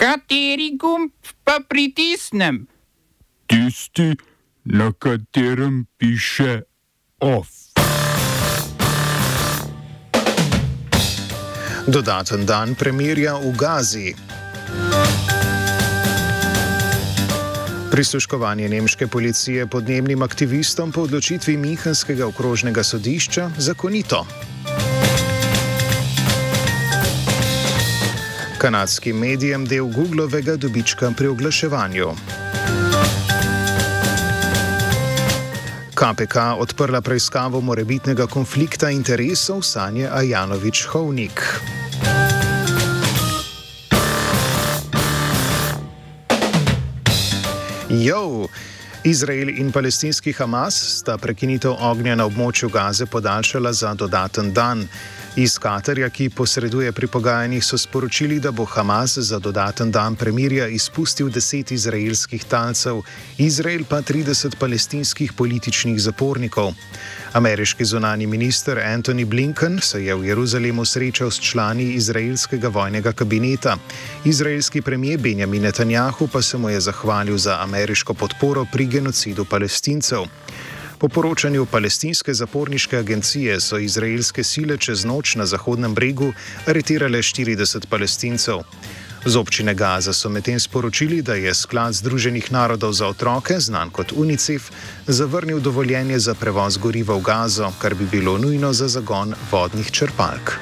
Kateri gumb pa pritisnem? Tisti, na katerem piše OF. Dodaten dan premirja v Gazi. Prisluškovanje nemške policije podnebnim aktivistom po odločitvi Minhenskega okrožnega sodišča zakonito. Kanadskim medijem del Googlovega dobička pri oglaševanju. KPK odprla preiskavo morebitnega konflikta interesov Sanje Ajanovič-Hovnik. Jo! Izrael in palestinski Hamas sta prekinitev ognja na območju Gaze podaljšala za dodaten dan. Iz Katarja, ki posreduje pri pogajanjih, so sporočili, da bo Hamas za dodaten dan premirja izpustil 10 izraelskih talcev, Izrael pa 30 palestinskih političnih zapornikov. Ameriški zunani minister Antony Blinken se je v Jeruzalemu srečal s člani izraelskega vojnega kabineta. Izraelski premijer Benjamin Netanjahu pa se mu je zahvalil za ameriško podporo pri genocidu palestincev. Po poročanju palestinske zaporniške agencije so izraelske sile čez noč na Zahodnem bregu aretirale 40 palestincev. Z občine Gaza so medtem sporočili, da je sklad Združenih narodov za otroke, znan kot UNICEF, zavrnil dovoljenje za prevoz goriva v Gazo, kar bi bilo nujno za zagon vodnih črpalk.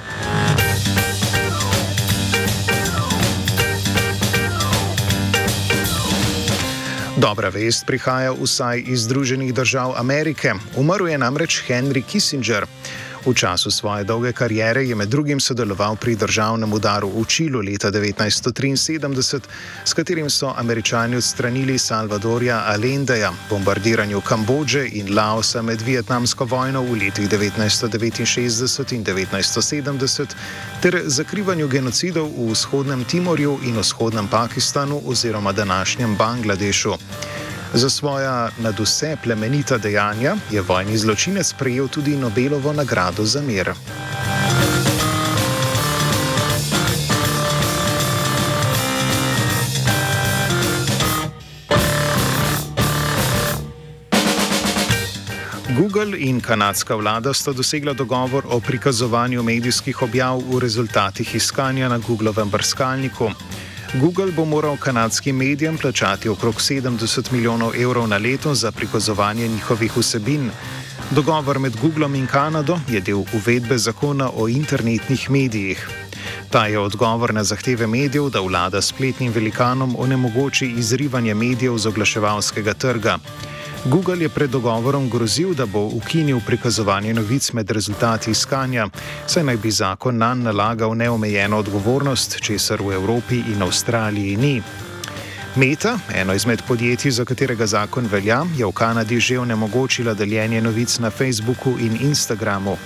Dobra vest prihaja vsaj iz Združenih držav Amerike. Umrl je namreč Henry Kissinger. V času svoje dolge kariere je med drugim sodeloval pri državnem udaru v Čilu leta 1973, s katerim so američani odstranili Salvadorja Allendeja, bombardiranju Kambodže in Laosa med vietnamsko vojno v letih 1969 in 1970, ter zakrivanju genocidov v vzhodnem Timorju in vzhodnem Pakistanu oziroma današnjem Bangladešu. Za svoja nadvse plemenita dejanja je vojni zločinec prejel tudi Nobelovo nagrado za mir. Google in kanadska vlada sta dosegla dogovor o prikazovanju medijskih objav v rezultatih iskanja na Googlovem brskalniku. Google bo moral kanadskim medijem plačati okrog 70 milijonov evrov na leto za prikazovanje njihovih vsebin. Dogovor med Googlom in Kanado je del uvedbe zakona o internetnih medijih. Ta je odgovor na zahteve medijev, da vlada spletnim velikanom onemogoči izrivanje medijev z oglaševalskega trga. Google je pred dogovorom grozil, da bo ukinil prikazovanje novic med rezultati iskanja, saj naj bi zakon nam nalagal neomejeno odgovornost, česar v Evropi in Avstraliji ni. Meta, eno izmed podjetij, za katerega zakon velja, je v Kanadi že onemogočila deljenje novic na Facebooku in Instagramu.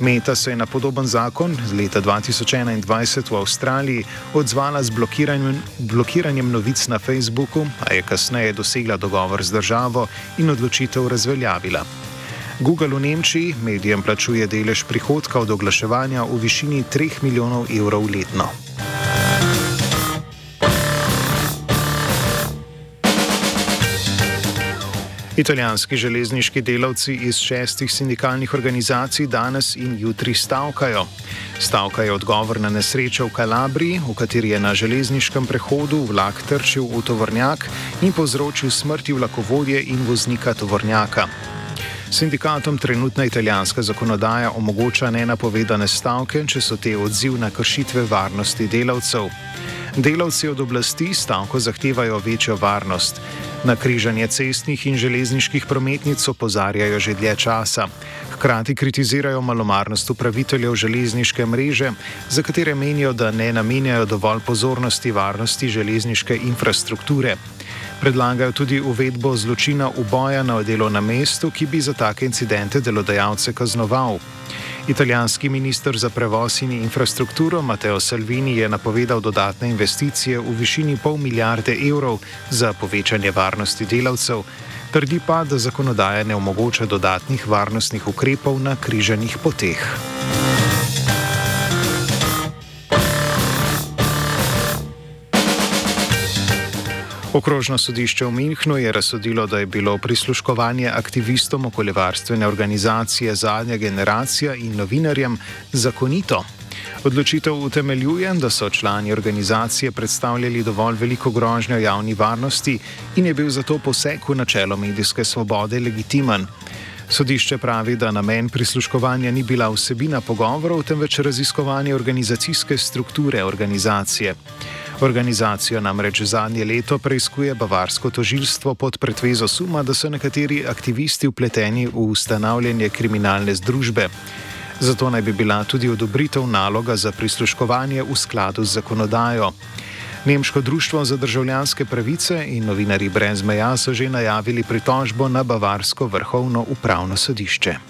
Meta se je na podoben zakon z leta 2021 v Avstraliji odzvala z blokiranjem, blokiranjem novic na Facebooku, a je kasneje dosegla dogovor z državo in odločitev razveljavila. Google v Nemčiji medijem plačuje delež prihodka od oglaševanja v višini 3 milijonov evrov letno. Italijanski železniški delavci iz šestih sindikalnih organizacij danes in jutri stavkajo. Stavka je odgovor na nesrečo v Kalabriji, v kateri je na železniškem prehodu vlak trčil v tovornjak in povzročil smrti vlakovodje in voznika tovornjaka. Sindikatom trenutna italijanska zakonodaja omogoča nenapovedane stavke, če so te odziv na kršitve varnosti delavcev. Delavci od oblasti stavko zahtevajo večjo varnost. Na križanje cestnih in železniških prometnic opozarjajo že dlje časa. Hkrati kritizirajo malomarnost upraviteljev železniške mreže, za katere menijo, da ne namenjajo dovolj pozornosti varnosti železniške infrastrukture. Predlagajo tudi uvedbo zločina uboja na delovnem mestu, ki bi za take incidente delodajalce kaznoval. Italijanski minister za prevoz in infrastrukturo Matteo Salvini je napovedal dodatne investicije v višini pol milijarde evrov za povečanje varnosti delavcev, trdi pa, da zakonodaja ne omogoča dodatnih varnostnih ukrepov na križanih poteh. Okrožno sodišče v Minhnu je razsodilo, da je bilo prisluškovanje aktivistom okoljevarstvene organizacije Zadnja generacija in novinarjem zakonito. Odločitev utemeljuje, da so člani organizacije predstavljali dovolj veliko grožnjo javni varnosti in je bil zato poseg v načelo medijske svobode legitimen. Sodišče pravi, da namen prisluškovanja ni bila vsebina pogovorov, temveč raziskovanje organizacijske strukture organizacije. Organizacijo namreč zadnje leto preizkuje bavarsko tožilstvo pod pretvezo suma, da so nekateri aktivisti upleteni v ustanavljanje kriminalne združbe. Zato naj bi bila tudi odobritev naloga za prisluškovanje v skladu z zakonodajo. Nemško društvo za državljanske pravice in novinari brez meja so že najavili pritožbo na Bavarsko vrhovno upravno sodišče.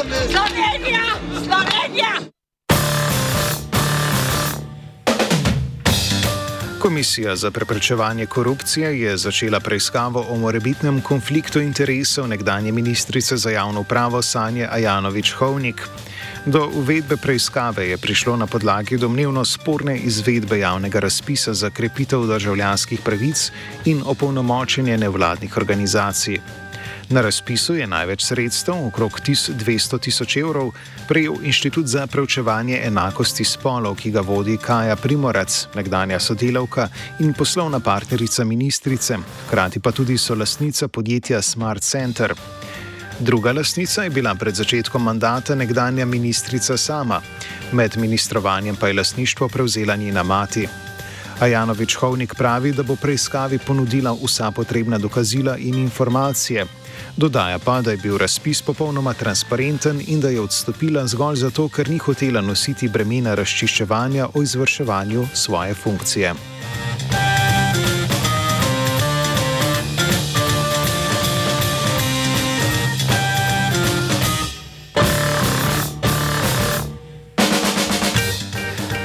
Slovenija, Slovenija. Komisija za preprečevanje korupcije je začela preiskavo o morebitnem konfliktu interesov nekdanje ministrice za javno upravo Sanje Ajanovič-Hovnik. Do uvedbe preiskave je prišlo na podlagi domnevno sporne izvedbe javnega razpisa za krepitev državljanskih pravic in opolnomočenje nevladnih organizacij. Na razpisu je največ sredstev, okrog 200 tisoč evrov, prejel Inštitut za preučevanje enakosti spolov, ki ga vodi Kaja Primorac, nekdanja sodelavka in poslovna partnerica ministrice, hkrati pa tudi so lastnica podjetja Smart Center. Druga lastnica je bila pred začetkom mandata nekdanja ministrica sama, med ministrovanjem pa je lastništvo prevzela njena mati. Ajanovič Hovnik pravi, da bo preiskavi ponudila vsa potrebna dokazila in informacije. Dodaja pa, da je bil razpis popolnoma transparenten in da je odstopila zgolj zato, ker ni hotela nositi bremena razčiščevanja o izvrševanju svoje funkcije.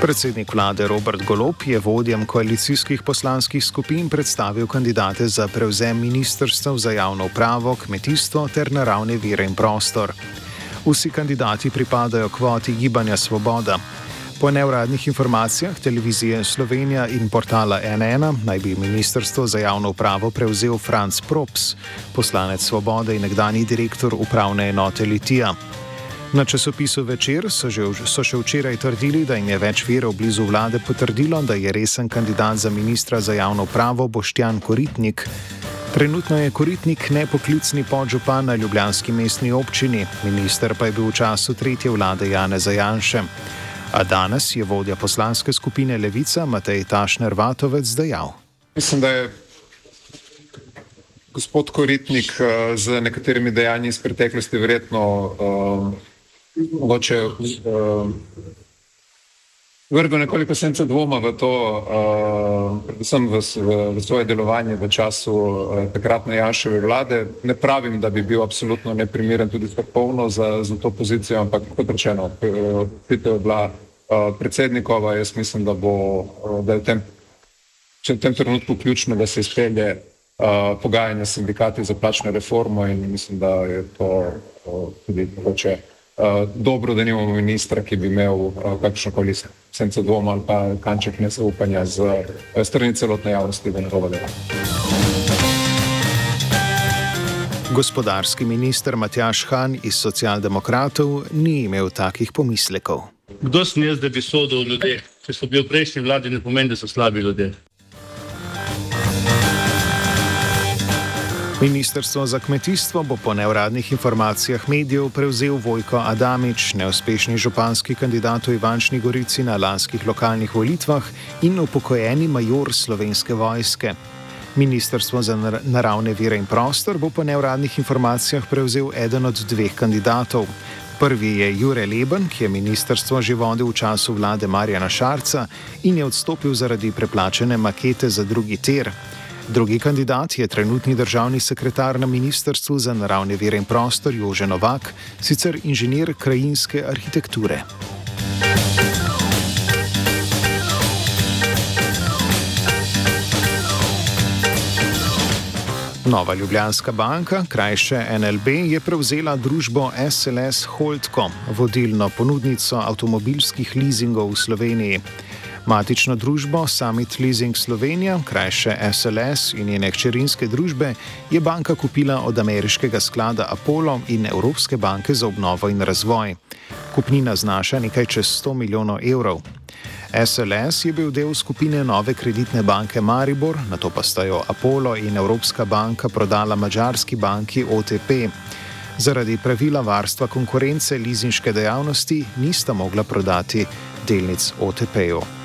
Predsednik vlade Robert Golop je vodjem koalicijskih poslanskih skupin predstavil kandidate za prevzem ministrstv za javno upravo, kmetijstvo ter naravne vire in prostor. Vsi kandidati pripadajo kvoti Gibanja Svoboda. Po neuradnih informacijah televizije Slovenija in portala NN naj bi ministrstvo za javno upravo prevzel Franz Props, poslanec Svobode in nekdani direktor upravne enote Litija. Na časopisu Večer so, že, so še včeraj trdili, da jim je več virov blizu vlade potrdilo, da je resen kandidat za ministra za javno pravo Boštjan Koritnik. Trenutno je Koritnik nepoklicni podžupan na Ljubljanski mestni občini, minister pa je bil v času tretje vlade Jane Zajanše. A danes je vodja poslanske skupine Levica Matej Tašner Vatovec dejal. Mislim, da je gospod Koritnik uh, z nekaterimi dejanji iz preteklosti verjetno. Uh, mogoče uh, vrgel nekoliko sence dvoma v to, uh, predvsem v, v, v svoje delovanje v času uh, takratne Janševe vlade. Ne pravim, da bi bil absolutno neprimeren tudi strokovno za, za to pozicijo, ampak kot rečeno, odločitev je bila uh, predsednikova. Jaz mislim, da, bo, uh, da je v tem, v tem trenutku ključno, da se izpelje uh, pogajanja s sindikati za plačno reformo in mislim, da je to uh, tudi mogoče. Uh, dobro, da nimamo ministra, ki bi imel uh, kakšno koli senco dvoma ali pa kanček nezaupanja z uh, strani celotne javnosti v njegovo delo. Gospodarski minister Matjaš Han iz socialdemokratov ni imel takih pomislekov. Kdo sem jaz, da bi sodel ljudi? Če so bili v prejšnji vladi, ne pomeni, da so slabi ljudje. Ministrstvo za kmetijstvo bo po neuradnih informacijah medijev prevzel Vojko Adamič, neuspešni županski kandidat v Ivančni Gorici na lanskih lokalnih volitvah in upokojeni major slovenske vojske. Ministrstvo za naravne vire in prostor bo po neuradnih informacijah prevzel eden od dveh kandidatov. Prvi je Jure Leben, ki je ministrstvo že vodil v času vlade Marjana Šarca in je odstopil zaradi preplačene makete za drugi ter. Drugi kandidat je trenutni državni sekretar na Ministrstvu za naravne vire in prostor Jože Novak, sicer inženir krajinske arhitekture. Nova Ljubljanska banka, krajše NLB, je prevzela družbo SLS Holdcom, vodilno ponudnico avtomobilskih leasingov v Sloveniji. Matično družbo Summit Leasing Slovenija, krajše SLS in njene hčerinske družbe, je banka kupila od ameriškega sklada Apollo in Evropske banke za obnovo in razvoj. Kupnina znaša nekaj čez 100 milijonov evrov. SLS je bil del skupine nove kreditne banke Maribor, na to pa sta jo Apollo in Evropska banka prodala mađarski banki OTP. Zaradi pravila varstva konkurence lizinške dejavnosti nista mogla prodati delnic OTP-ju.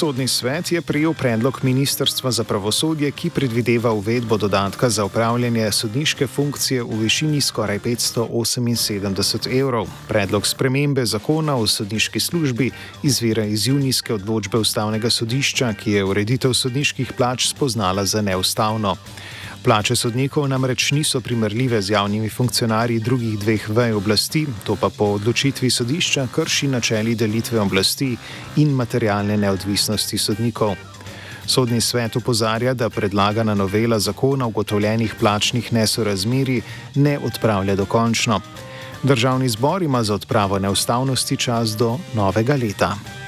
Sodni svet je prijel predlog Ministrstva za pravosodje, ki predvideva uvedbo dodatka za upravljanje sodniške funkcije v višini skoraj 578 evrov. Predlog spremembe zakona o sodniški službi izvira iz junijske odločbe ustavnega sodišča, ki je ureditev sodniških plač spoznala za neustavno. Plače sodnikov namreč niso primerljive z javnimi funkcionarji drugih dveh vej oblasti, to pa po odločitvi sodišča krši načeli delitve oblasti in materialne neodvisnosti sodnikov. Sodni svet upozarja, da predlagana novela zakona ugotovljenih plačnih nesorazmeri ne odpravlja dokončno. Državni zbor ima za odpravo neustavnosti čas do novega leta.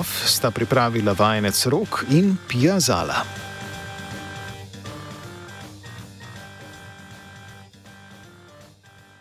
OF sta pripravila vajenec rok in pija zala.